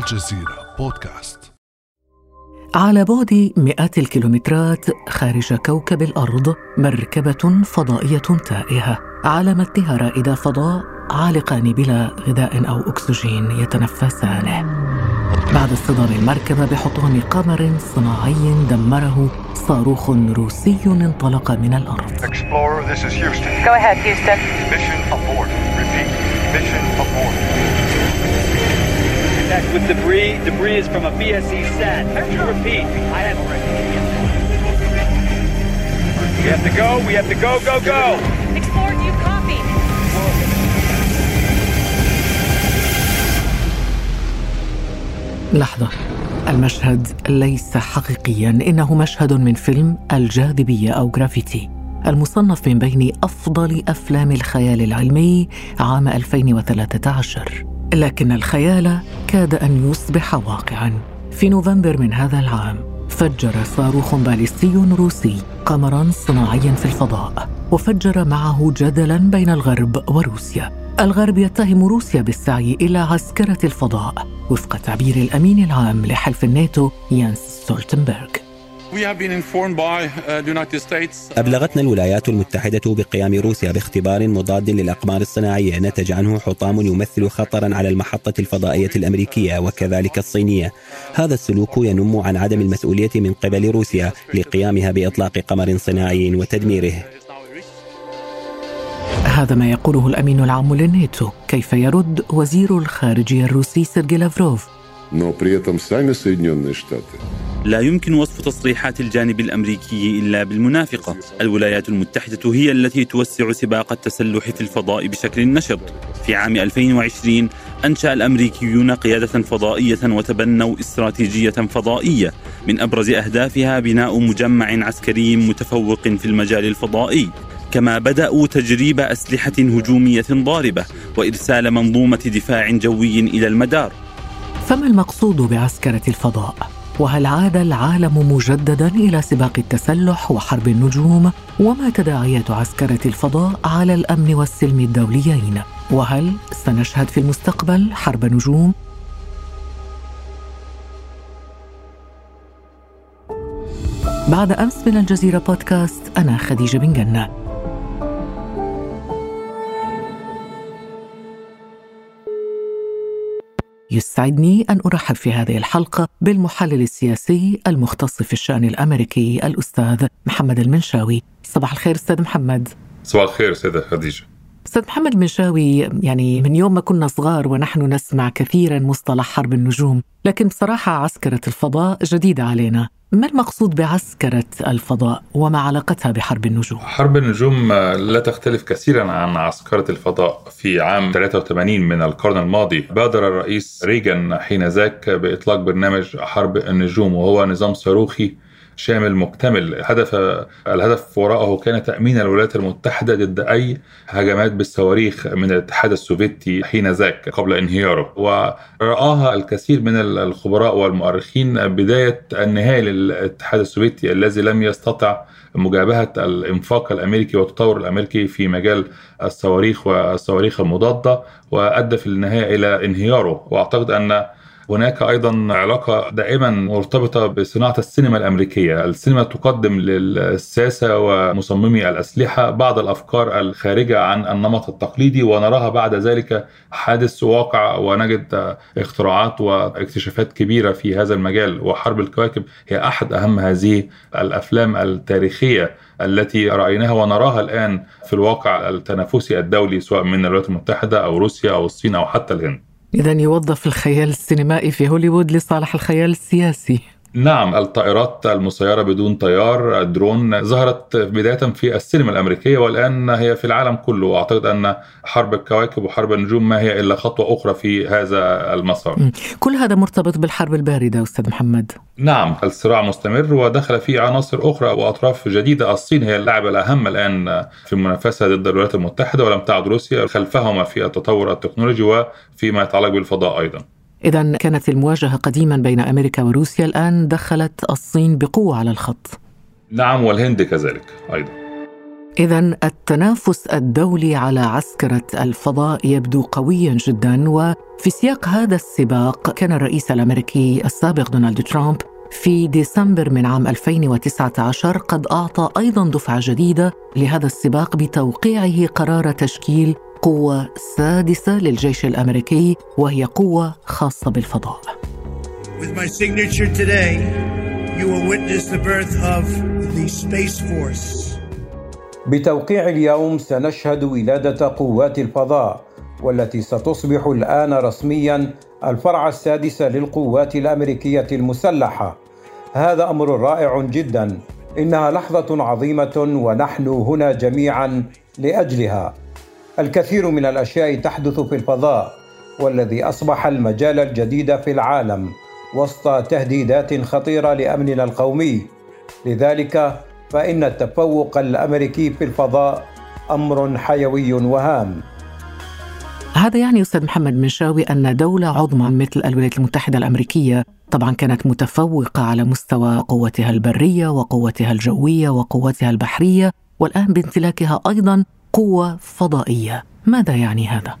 الجزيرة بودكاست على بعد مئات الكيلومترات خارج كوكب الأرض مركبة فضائية تائهة على متنها رائد فضاء عالقان بلا غذاء أو أكسجين يتنفسانه بعد اصطدام المركبة بحطام قمر صناعي دمره صاروخ روسي انطلق من الأرض Explorer, this is Houston. Go ahead, Houston. Mission abort. Repeat. Mission abort. Contact with debris. Debris is from a BSE sat. Repeat. I have We have to go. We have to go. Go. Go. Explorer, do you copy? لحظة المشهد ليس حقيقيا إنه مشهد من فيلم الجاذبية أو جرافيتي المصنف من بين أفضل أفلام الخيال العلمي عام 2013 لكن الخيال كاد أن يصبح واقعا. في نوفمبر من هذا العام فجر صاروخ باليستي روسي قمرا صناعيا في الفضاء وفجر معه جدلا بين الغرب وروسيا. الغرب يتهم روسيا بالسعي إلى عسكرة الفضاء وفق تعبير الأمين العام لحلف الناتو يانس ستولتنبرغ We have been informed by uh, the United States أبلغتنا الولايات المتحدة بقيام روسيا باختبار مضاد للأقمار الصناعية نتج عنه حطام يمثل خطرا على المحطة الفضائية الأمريكية وكذلك الصينية هذا السلوك ينم عن عدم المسؤولية من قبل روسيا لقيامها بإطلاق قمر صناعي وتدميره هذا ما يقوله الامين العام للناتو كيف يرد وزير الخارجيه الروسي سيرجي لافروف но при этом сами Соединенные Штаты لا يمكن وصف تصريحات الجانب الأمريكي إلا بالمنافقة، الولايات المتحدة هي التي توسع سباق التسلح في الفضاء بشكل نشط. في عام 2020 أنشأ الأمريكيون قيادة فضائية وتبنوا استراتيجية فضائية، من أبرز أهدافها بناء مجمع عسكري متفوق في المجال الفضائي. كما بدأوا تجريب أسلحة هجومية ضاربة وإرسال منظومة دفاع جوي إلى المدار. فما المقصود بعسكرة الفضاء وهل عاد العالم مجددا إلى سباق التسلح وحرب النجوم وما تداعيات عسكرة الفضاء على الأمن والسلم الدوليين؟ وهل سنشهد في المستقبل حرب نجوم؟ بعد أمس من الجزيرة بودكاست أنا خديجة بن جنة. يسعدني أن أرحب في هذه الحلقة بالمحلل السياسي المختص في الشأن الأمريكي الأستاذ محمد المنشاوي. صباح الخير أستاذ محمد. صباح الخير سيدة خديجة. أستاذ محمد المنشاوي يعني من يوم ما كنا صغار ونحن نسمع كثيرا مصطلح حرب النجوم لكن بصراحة عسكرة الفضاء جديدة علينا ما المقصود بعسكرة الفضاء وما علاقتها بحرب النجوم؟ حرب النجوم لا تختلف كثيرا عن عسكرة الفضاء في عام 83 من القرن الماضي بادر الرئيس ريغان حين ذاك بإطلاق برنامج حرب النجوم وهو نظام صاروخي شامل مكتمل. هدف الهدف وراءه كان تأمين الولايات المتحدة ضد أي هجمات بالصواريخ من الاتحاد السوفيتي حين ذاك قبل انهياره. ورآها الكثير من الخبراء والمؤرخين بداية النهاية للاتحاد السوفيتي الذي لم يستطع مجابهة الإنفاق الأمريكي والتطور الأمريكي في مجال الصواريخ والصواريخ المضادة وأدى في النهاية إلى انهياره. وأعتقد أن هناك أيضا علاقة دائما مرتبطة بصناعة السينما الأمريكية، السينما تقدم للساسه ومصممي الأسلحة بعض الأفكار الخارجة عن النمط التقليدي ونراها بعد ذلك حادث واقع ونجد اختراعات واكتشافات كبيرة في هذا المجال وحرب الكواكب هي أحد أهم هذه الأفلام التاريخية التي رأيناها ونراها الآن في الواقع التنافسي الدولي سواء من الولايات المتحدة أو روسيا أو الصين أو حتى الهند. إذا يوظف الخيال السينمائي في هوليوود لصالح الخيال السياسي. نعم. الطائرات المسيرة بدون طيار الدرون ظهرت بداية في السينما الأمريكية والآن هي في العالم كله. وأعتقد أن حرب الكواكب وحرب النجوم ما هي إلا خطوة أخرى في هذا المسار. كل هذا مرتبط بالحرب الباردة أستاذ محمد. نعم. الصراع مستمر ودخل فيه عناصر أخرى وأطراف جديدة. الصين هي اللاعب الأهم الآن في المنافسة ضد الولايات المتحدة ولم تعد روسيا خلفهما في التطور التكنولوجي وفيما يتعلق بالفضاء أيضا. إذا كانت المواجهة قديما بين أمريكا وروسيا الآن دخلت الصين بقوة على الخط. نعم والهند كذلك أيضا. إذا التنافس الدولي على عسكرة الفضاء يبدو قويا جدا وفي سياق هذا السباق كان الرئيس الأمريكي السابق دونالد ترامب في ديسمبر من عام 2019 قد أعطى أيضا دفعة جديدة لهذا السباق بتوقيعه قرار تشكيل قوة سادسة للجيش الأمريكي وهي قوة خاصة بالفضاء. With my signature today, you will witness the birth of the Space Force. بتوقيع اليوم سنشهد ولادة قوات الفضاء والتي ستصبح الآن رسميا الفرع السادس للقوات الأمريكية المسلحة. هذا أمر رائع جدا. إنها لحظة عظيمة ونحن هنا جميعا لأجلها. الكثير من الأشياء تحدث في الفضاء والذي أصبح المجال الجديد في العالم وسط تهديدات خطيرة لأمننا القومي. لذلك فإن التفوق الأمريكي في الفضاء أمر حيوي وهام. هذا يعني أستاذ محمد منشاوي أن دولة عظمى مثل الولايات المتحدة الأمريكية طبعا كانت متفوقة على مستوى قوتها البرية وقوتها الجوية وقوتها البحرية والآن بامتلاكها أيضا قوة فضائية. ماذا يعني هذا؟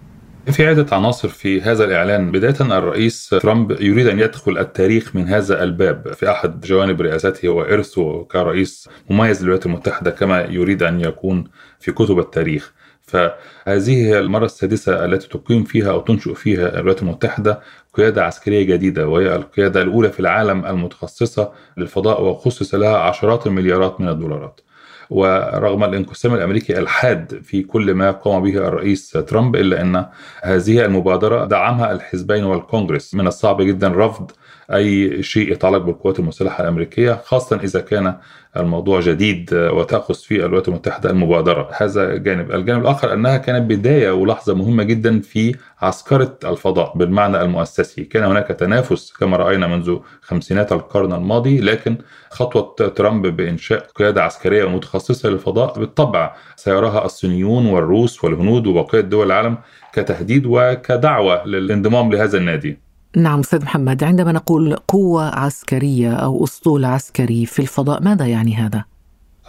في عدة عناصر في هذا الإعلان. بداية الرئيس ترامب يريد أن يدخل التاريخ من هذا الباب. في أحد جوانب رئاسته وإرثه كرئيس مميز للولايات المتحدة كما يريد أن يكون في كتب التاريخ. فهذه هي المرة السادسة التي تقيم فيها أو تنشئ فيها الولايات المتحدة قيادة عسكرية جديدة وهي القيادة الأولى في العالم المتخصصة للفضاء وخصص لها عشرات المليارات من الدولارات. ورغم الانقسام الأمريكي الحاد في كل ما قام به الرئيس ترامب إلا أن هذه المبادرة دعمها الحزبين والكونغرس. من الصعب جدا رفض أي شيء يتعلق بالقوات المسلحة الأمريكية خاصة إذا كان الموضوع جديد وتاخذ فيه الولايات المتحدة المبادرة. هذا جانب. الجانب الآخر أنها كانت بداية ولحظة مهمة جدا في عسكرة الفضاء بالمعنى المؤسسي. كان هناك تنافس كما رأينا منذ خمسينات القرن الماضي لكن خطوة ترامب بإنشاء قيادة عسكرية متخصصة للفضاء بالطبع سيراها الصينيون والروس والهنود وبقية دول العالم كتهديد وكدعوة للانضمام لهذا النادي. نعم أستاذ محمد عندما نقول قوة عسكرية أو اسطول عسكري في الفضاء ماذا يعني هذا؟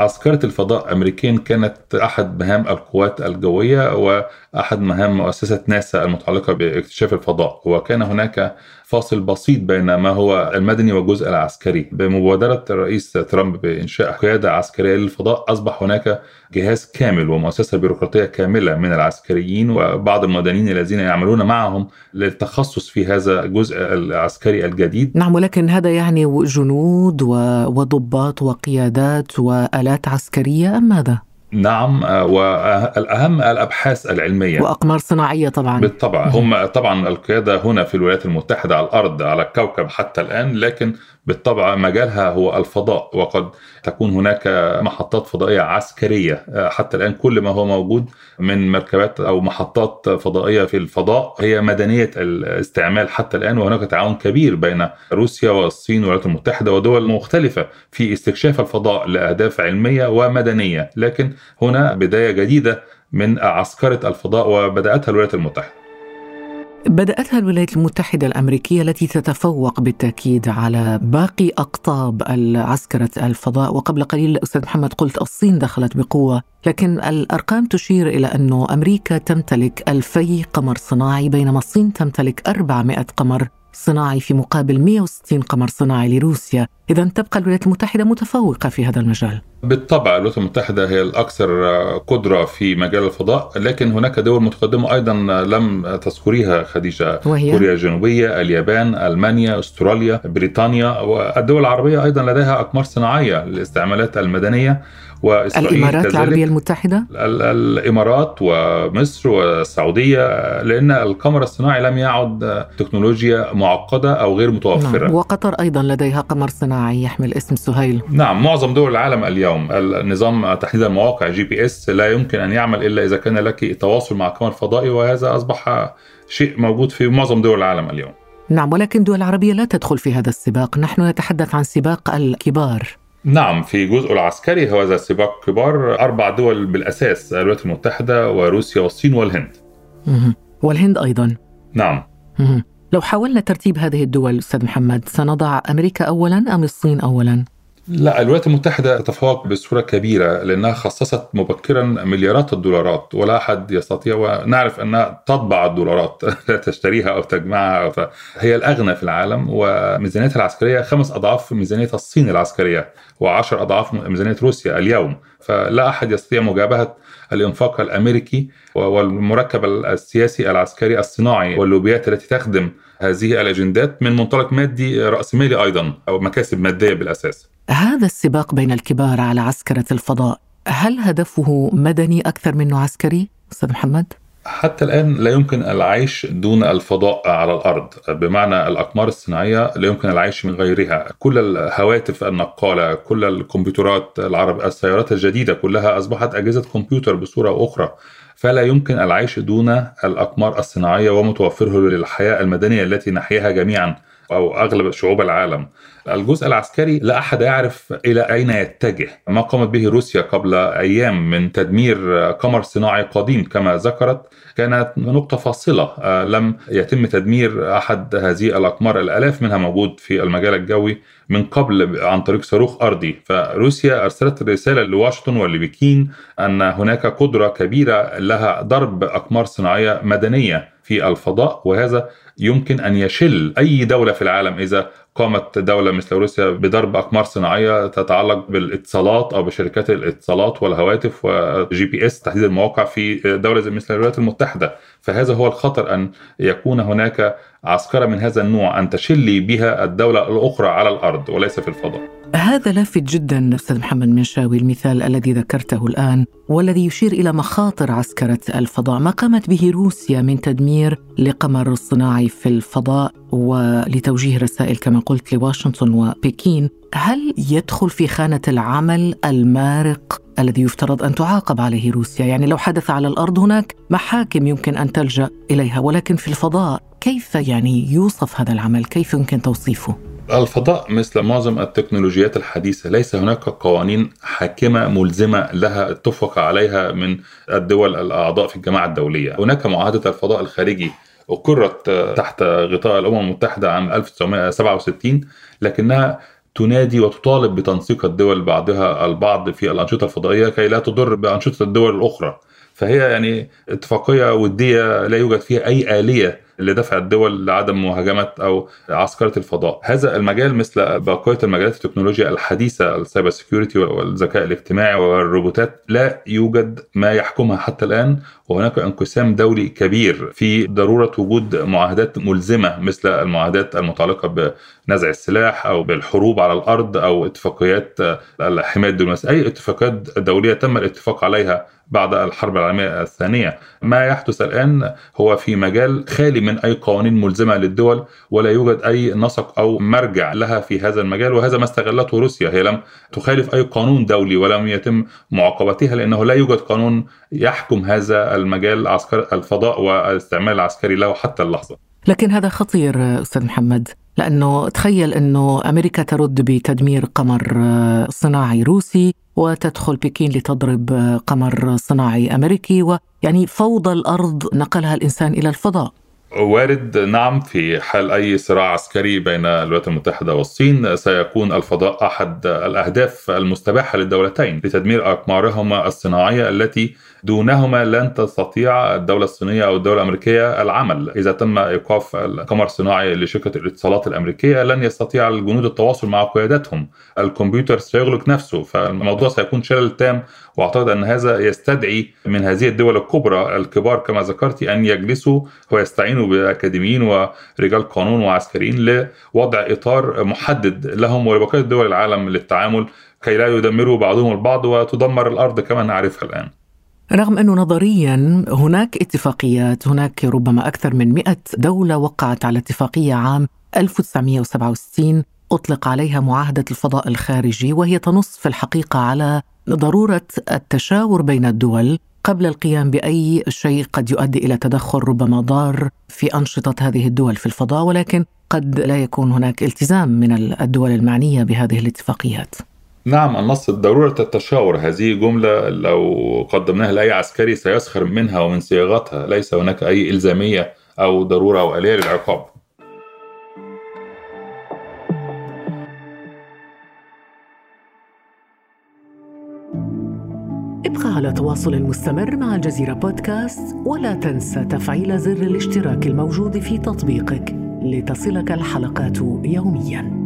عسكرة الفضاء أمريكيا كانت أحد مهام القوات الجوية وأحد مهام مؤسسة ناسا المتعلقة باكتشاف الفضاء وكان هناك فاصل بسيط بين ما هو المدني والجزء العسكري. بمبادرة الرئيس ترامب بإنشاء قيادة عسكرية للفضاء أصبح هناك جهاز كامل ومؤسسة بيروقراطية كاملة من العسكريين وبعض المدنيين الذين يعملون معهم للتخصص في هذا الجزء العسكري الجديد. نعم ولكن هذا يعني جنود وضباط وقيادات وآلات عسكرية أم ماذا؟ نعم والأهم الأبحاث العلمية. وأقمار صناعية طبعا. بالطبع. هم طبعا القيادة هنا في الولايات المتحدة على الأرض على الكوكب حتى الآن لكن بالطبع مجالها هو الفضاء وقد تكون هناك محطات فضائية عسكرية حتى الآن كل ما هو موجود من مركبات أو محطات فضائية في الفضاء هي مدنية الاستعمال حتى الآن وهناك تعاون كبير بين روسيا والصين والولايات المتحدة ودول مختلفة في استكشاف الفضاء لأهداف علمية ومدنية. لكن هنا بداية جديدة من عسكرة الفضاء وبدأتها الولايات المتحدة. بدأتها الولايات المتحدة الأمريكية التي تتفوق بالتأكيد على باقي أقطاب العسكرة الفضاء. وقبل قليل أستاذ محمد قلت الصين دخلت بقوة لكن الأرقام تشير إلى أنه أمريكا تمتلك ألفي قمر صناعي بينما الصين تمتلك 400 قمر صناعي في مقابل 160 قمر صناعي لروسيا. إذا تبقى الولايات المتحدة متفوقة في هذا المجال. بالطبع الولايات المتحدة هي الأكثر قدرة في مجال الفضاء لكن هناك دول متقدمة أيضا لم تذكريها خديجة. وهي؟ كوريا الجنوبية اليابان ألمانيا أستراليا بريطانيا والدول العربية أيضا لديها أقمار صناعية للاستعمالات المدنية. وإسرائيل الإمارات كذلك. العربية المتحدة؟ الإمارات ومصر والسعودية لأن القمر الصناعي لم يعد تكنولوجيا معقدة أو غير متوفرة. نعم. وقطر أيضا لديها قمر صناعي يحمل اسم سهيل. نعم معظم دول العالم اليوم. النظام تحديد المواقع GPS لا يمكن أن يعمل إلا إذا كان لك تواصل مع قمر فضائي وهذا أصبح شيء موجود في معظم دول العالم اليوم. نعم ولكن الدول العربية لا تدخل في هذا السباق. نحن نتحدث عن سباق الكبار. نعم في جزء العسكري هو هذا سباق كبار أربع دول بالأساس الولايات المتحدة وروسيا والصين والهند. والهند أيضا نعم. لو حاولنا ترتيب هذه الدول أستاذ محمد سنضع أمريكا أولا أم الصين أولا؟ لا الولايات المتحدة تتفوق بصورة كبيرة لأنها خصصت مبكرا مليارات الدولارات ولا أحد يستطيع ونعرف أنها تطبع الدولارات لا تشتريها أو تجمعها. فهي الأغنى في العالم وميزانيتها العسكرية خمس أضعاف ميزانية الصين العسكرية وعشر أضعاف ميزانية روسيا اليوم. فلا أحد يستطيع مجابهة الإنفاق الأمريكي والمركب السياسي العسكري الصناعي واللوبيات التي تخدم هذه الأجندات من منطلق مادي رأسمالي أيضا أو مكاسب مادية بالأساس هذا السباق بين الكبار على عسكرة الفضاء هل هدفه مدني أكثر منه عسكري؟ أستاذ محمد؟ حتى الآن لا يمكن العيش دون الفضاء على الأرض. بمعنى الأقمار الصناعية لا يمكن العيش من غيرها. كل الهواتف النقالة كل الكمبيوترات العرب السيارات الجديدة كلها أصبحت أجهزة كمبيوتر بصورة أخرى. فلا يمكن العيش دون الأقمار الصناعية ومتوفرة للحياة المدنية التي نحياها جميعا أو أغلب شعوب العالم. الجزء العسكري لا أحد يعرف إلى أين يتجه ما قامت به روسيا قبل أيام من تدمير قمر صناعي قديم كما ذكرت كانت نقطة فاصلة آه، لم يتم تدمير أحد هذه الأقمار الآلاف منها موجود في المجال الجوي من قبل عن طريق صاروخ أرضي. فروسيا أرسلت رسالة لواشنطن ولبكين أن هناك قدرة كبيرة لها ضرب أقمار صناعية مدنية في الفضاء وهذا يمكن أن يشل أي دولة في العالم إذا قامت دولة مثل روسيا بضرب أقمار صناعية تتعلق بالاتصالات أو بشركات الاتصالات والهواتف وجي بي اس تحديد المواقع في دولة مثل الولايات المتحدة. فهذا هو الخطر أن يكون هناك عسكرة من هذا النوع أن تشلي بها الدولة الأخرى على الأرض وليس في الفضاء. هذا لافت جدا أستاذ محمد منشاوي المثال الذي ذكرته الآن والذي يشير إلى مخاطر عسكرة الفضاء، ما قامت به روسيا من تدمير لقمر صناعي في الفضاء ولتوجيه رسائل كما قلت لواشنطن وبكين، هل يدخل في خانة العمل المارق الذي يفترض أن تعاقب عليه روسيا؟ يعني لو حدث على الأرض هناك محاكم يمكن أن تلجأ إليها، ولكن في الفضاء كيف يعني يوصف هذا العمل؟ كيف يمكن توصيفه؟ الفضاء مثل معظم التكنولوجيات الحديثة ليس هناك قوانين حاكمة ملزمة لها اتفق عليها من الدول الأعضاء في الجماعة الدولية هناك معاهدة الفضاء الخارجي أقرت تحت غطاء الأمم المتحدة عام 1967 لكنها تنادي وتطالب بتنسيق الدول بعضها البعض في الأنشطة الفضائية كي لا تضر بأنشطة الدول الأخرى. فهي يعني اتفاقية ودية لا يوجد فيها أي آلية لدفع الدول لعدم مهاجمة أو عسكرة الفضاء. هذا المجال مثل بقية المجالات التكنولوجيا الحديثة ال cyber security والذكاء الاصطناعي والروبوتات لا يوجد ما يحكمها حتى الآن وهناك انقسام دولي كبير في ضرورة وجود معاهدات ملزمة مثل المعاهدات المتعلقة بنزع السلاح أو بالحروب على الأرض أو اتفاقيات الحماية الدبلوماسية أي اتفاقات دولية تم الاتفاق عليها بعد الحرب العالمية الثانية. ما يحدث الآن هو في مجال خالي من أي قوانين ملزمة للدول ولا يوجد أي نسق أو مرجع لها في هذا المجال وهذا ما استغلته روسيا. هي لم تخالف أي قانون دولي ولم يتم معاقبتها لأنه لا يوجد قانون يحكم هذا المجال عسكر الفضاء والاستعمال العسكري له حتى اللحظة. لكن هذا خطير أستاذ محمد لأنه تخيل أنه أمريكا ترد بتدمير قمر صناعي روسي وتدخل بكين لتضرب قمر صناعي أمريكي ويعني فوضى الأرض نقلها الإنسان إلى الفضاء. وارد نعم في حال أي صراع عسكري بين الولايات المتحدة والصين سيكون الفضاء أحد الأهداف المستباحة للدولتين لتدمير اقمارهما الصناعية التي دونهما لن تستطيع الدولة الصينية أو الدولة الأمريكية العمل إذا تم إيقاف القمر الصناعي لشركة الاتصالات الأمريكية لن يستطيع الجنود التواصل مع قيادتهم الكمبيوتر سيغلق نفسه فالموضوع سيكون شلل تام وأعتقد أن هذا يستدعي من هذه الدول الكبرى الكبار كما ذكرت أن يجلسوا ويستعينوا بأكاديميين ورجال قانون وعسكريين لوضع إطار محدد لهم ولبقية دول العالم للتعامل كي لا يدمروا بعضهم البعض وتدمر الأرض كما نعرفها الآن. رغم أنه نظريا هناك اتفاقيات هناك ربما أكثر من 100 دولة وقعت على اتفاقية عام 1967 أطلق عليها معاهدة الفضاء الخارجي وهي تنص في الحقيقة على ضرورة التشاور بين الدول قبل القيام بأي شيء قد يؤدي إلى تدخل ربما ضار في أنشطة هذه الدول في الفضاء ولكن قد لا يكون هناك التزام من الدول المعنية بهذه الاتفاقيات. نعم النص ضرورة التشاور هذه جملة لو قدمناها لأي عسكري سيسخر منها ومن صياغتها. ليس هناك أي إلزامية أو ضرورة أو آلية للعقاب. ابقى على تواصل مستمر مع الجزيرة بودكاست ولا تنسى تفعيل زر الاشتراك الموجود في تطبيقك لتصلك الحلقات يومياً.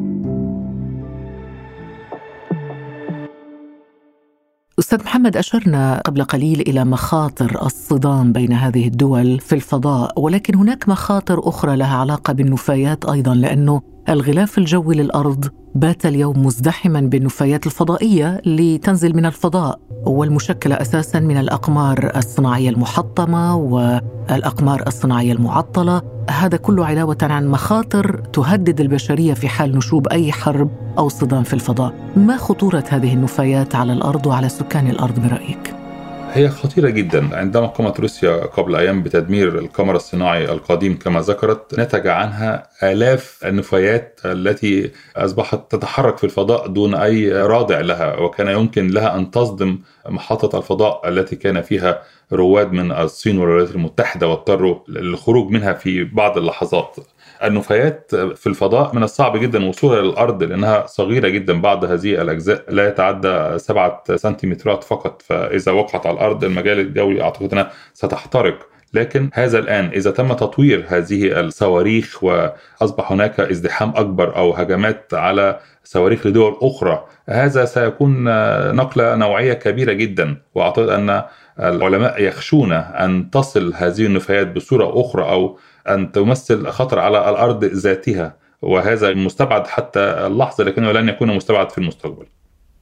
أستاذ محمد أشرنا قبل قليل إلى مخاطر الصدام بين هذه الدول في الفضاء ولكن هناك مخاطر أخرى لها علاقة بالنفايات أيضا لأنه الغلاف الجوي للأرض بات اليوم مزدحما بالنفايات الفضائية لتنزل من الفضاء والمشكلة أساسا من الأقمار الصناعية المحطمة والأقمار الصناعية المعطلة هذا كله علاوة عن مخاطر تهدد البشرية في حال نشوب أي حرب أو صدام في الفضاء ما خطورة هذه النفايات على الأرض وعلى سكان الأرض برأيك؟ هي خطيرة جدا. عندما قامت روسيا قبل أيام بتدمير القمر الصناعي القديم كما ذكرت نتج عنها آلاف النفايات التي أصبحت تتحرك في الفضاء دون أي رادع لها وكان يمكن لها أن تصدم محطة الفضاء التي كان فيها رواد من الصين والولايات المتحدة واضطروا للخروج منها في بعض اللحظات. النفايات في الفضاء من الصعب جدا وصولها للارض لأنها صغيرة جدا بعض هذه الأجزاء لا يتعدى سبعة سنتيمترات فقط فإذا وقعت على الأرض المجال الجوي أعتقد أنها ستحترق. لكن هذا الآن إذا تم تطوير هذه الصواريخ وأصبح هناك ازدحام أكبر أو هجمات على صواريخ لدول أخرى هذا سيكون نقلة نوعية كبيرة جدا. وأعتقد أن العلماء يخشون أن تصل هذه النفايات بصورة أخرى أو أن تمثل خطر على الأرض ذاتها وهذا مستبعد حتى اللحظة لكنه لن يكون مستبعد في المستقبل.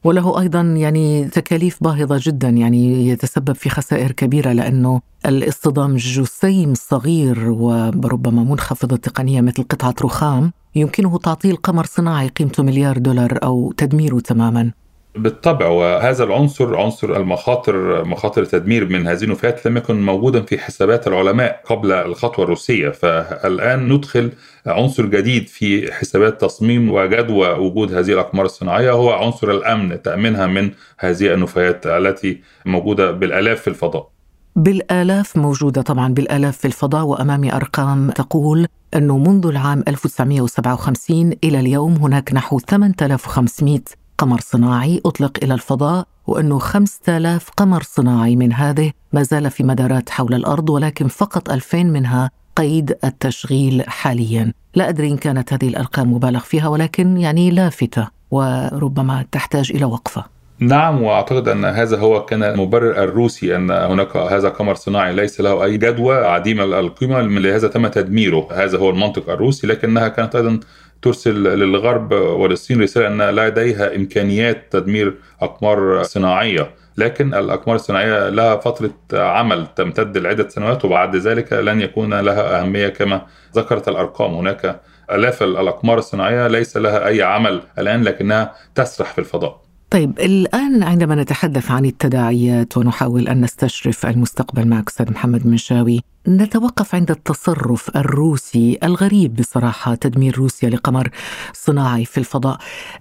وله أيضا يعني تكاليف باهظة جدا يعني يتسبب في خسائر كبيرة لأنه الاصطدام جسيم صغير وربما منخفض التقنيه مثل قطعة رخام يمكنه تعطيل قمر صناعي قيمته مليار دولار أو تدميره تماما. بالطبع وهذا العنصر عنصر المخاطر مخاطر تدمير من هذه النفايات لم يكن موجودا في حسابات العلماء قبل الخطوة الروسية. فالآن ندخل عنصر جديد في حسابات تصميم وجدوى وجود هذه الأقمار الصناعية هو عنصر الأمن تأمينها من هذه النفايات التي موجودة بالآلاف في الفضاء. بالآلاف موجودة طبعا بالآلاف في الفضاء وأمامي أرقام تقول أنه منذ العام 1957 إلى اليوم هناك نحو 8500 قمر صناعي أطلق إلى الفضاء وأنه 5000 قمر صناعي من هذه. ما زال في مدارات حول الأرض ولكن فقط 2000 منها قيد التشغيل حاليا. لا أدري إن كانت هذه الأرقام مبالغ فيها ولكن يعني لافتة وربما تحتاج إلى وقفة. نعم وأعتقد أن هذا هو كان المبرر الروسي أن هناك هذا قمر صناعي ليس له أي جدوى عديم القيمة لهذا تم تدميره. هذا هو المنطق الروسي لكنها كانت أيضا ترسل للغرب وللصين رسالة أن لا لديها إمكانيات تدمير أقمار صناعية لكن الأقمار الصناعية لها فترة عمل تمتد لعدة سنوات وبعد ذلك لن يكون لها أهمية كما ذكرت الأرقام. هناك آلاف الأقمار الصناعية ليس لها أي عمل الآن لكنها تسرح في الفضاء. طيب الآن عندما نتحدث عن التداعيات ونحاول أن نستشرف المستقبل معك أستاذ محمد منشاوي نتوقف عند التصرف الروسي الغريب بصراحة تدمير روسيا لقمر صناعي في الفضاء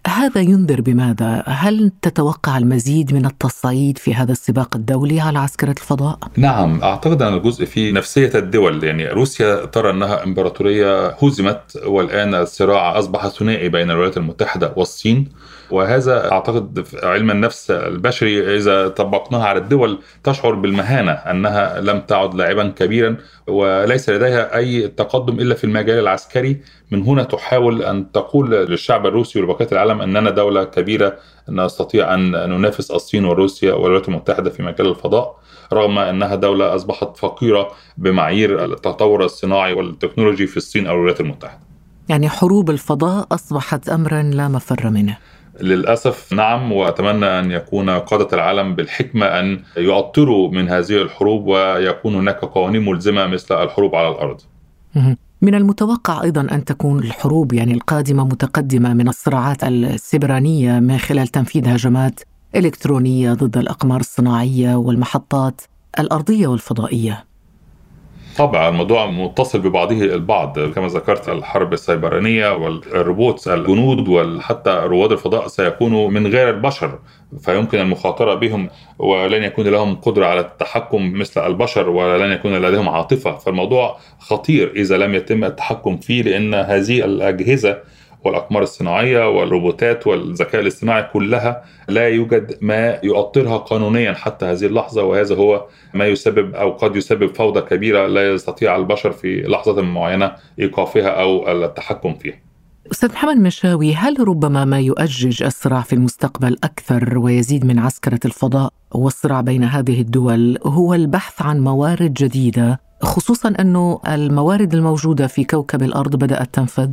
هذا ينذر بماذا؟ هل تتوقع المزيد من التصعيد في هذا السباق الدولي على عسكرة الفضاء؟ نعم أعتقد أن الجزء في نفسية الدول يعني روسيا ترى أنها إمبراطورية هزمت والآن الصراع أصبح ثنائي بين الولايات المتحدة والصين وهذا أعتقد علم النفس البشري إذا طبقناها على الدول تشعر بالمهانة أنها لم تعد لاعبا كبيرا وليس لديها أي تقدم إلا في المجال العسكري من هنا تحاول أن تقول للشعب الروسي ولبقيه العالم أننا دولة كبيرة نستطيع أن ننافس الصين وروسيا والولايات المتحدة في مجال الفضاء رغم أنها دولة أصبحت فقيرة بمعايير التطور الصناعي والتكنولوجي في الصين أو الولايات المتحدة. يعني حروب الفضاء أصبحت امرا لا مفر منه. للأسف نعم وأتمنى أن يكون قادة العالم بالحكمة أن يعطروا من هذه الحروب ويكون هناك قوانين ملزمة مثل الحروب على الأرض. من المتوقع أيضا أن تكون الحروب يعني القادمة متقدمة من الصراعات السبرانية من خلال تنفيذ هجمات إلكترونية ضد الأقمار الصناعية والمحطات الأرضية والفضائية. طبعا الموضوع متصل ببعضه البعض كما ذكرت الحرب السيبرانية والروبوت الجنود وحتى رواد الفضاء سيكونوا من غير البشر فيمكن المخاطرة بهم ولن يكون لهم قدرة على التحكم مثل البشر ولن يكون لديهم عاطفة فالموضوع خطير إذا لم يتم التحكم فيه لأن هذه الأجهزة والأقمار الصناعية والروبوتات والذكاء الاصطناعي كلها لا يوجد ما يؤطرها قانونيا حتى هذه اللحظة وهذا هو ما يسبب أو قد يسبب فوضى كبيرة لا يستطيع البشر في لحظة معينة إيقافها أو التحكم فيها أستاذ محمد مشاوي هل ربما ما يؤجج الصراع في المستقبل أكثر ويزيد من عسكرة الفضاء والصراع بين هذه الدول هو البحث عن موارد جديدة خصوصا أنه الموارد الموجودة في كوكب الأرض بدأت تنفذ؟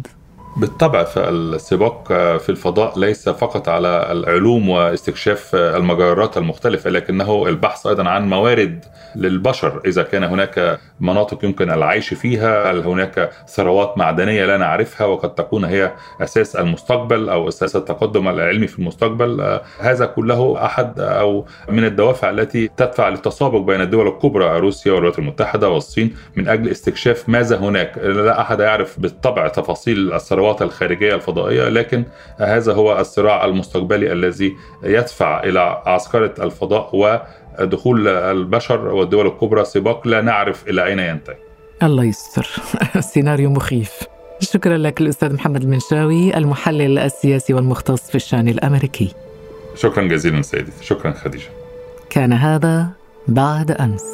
بالطبع فالسباق في الفضاء ليس فقط على العلوم واستكشاف المجرات المختلفة لكنه البحث أيضا عن موارد للبشر. إذا كان هناك مناطق يمكن العيش فيها هل هناك ثروات معدنية لا نعرفها وقد تكون هي أساس المستقبل أو أساس التقدم العلمي في المستقبل هذا كله أحد أو من الدوافع التي تدفع للتسابق بين الدول الكبرى روسيا والولايات المتحدة والصين من أجل استكشاف ماذا هناك. لا أحد يعرف بالطبع تفاصيل الثروات الخارجية الفضائية لكن هذا هو الصراع المستقبلي الذي يدفع إلى عسكرة الفضاء ودخول البشر والدول الكبرى سباق لا نعرف إلى أين ينتهي. الله يستر. سيناريو مخيف. شكرا لك الأستاذ محمد المنشاوي المحلل السياسي والمختص في الشأن الأمريكي. شكرا جزيلا سيدتي شكرا خديجة. كان هذا بعد أمس.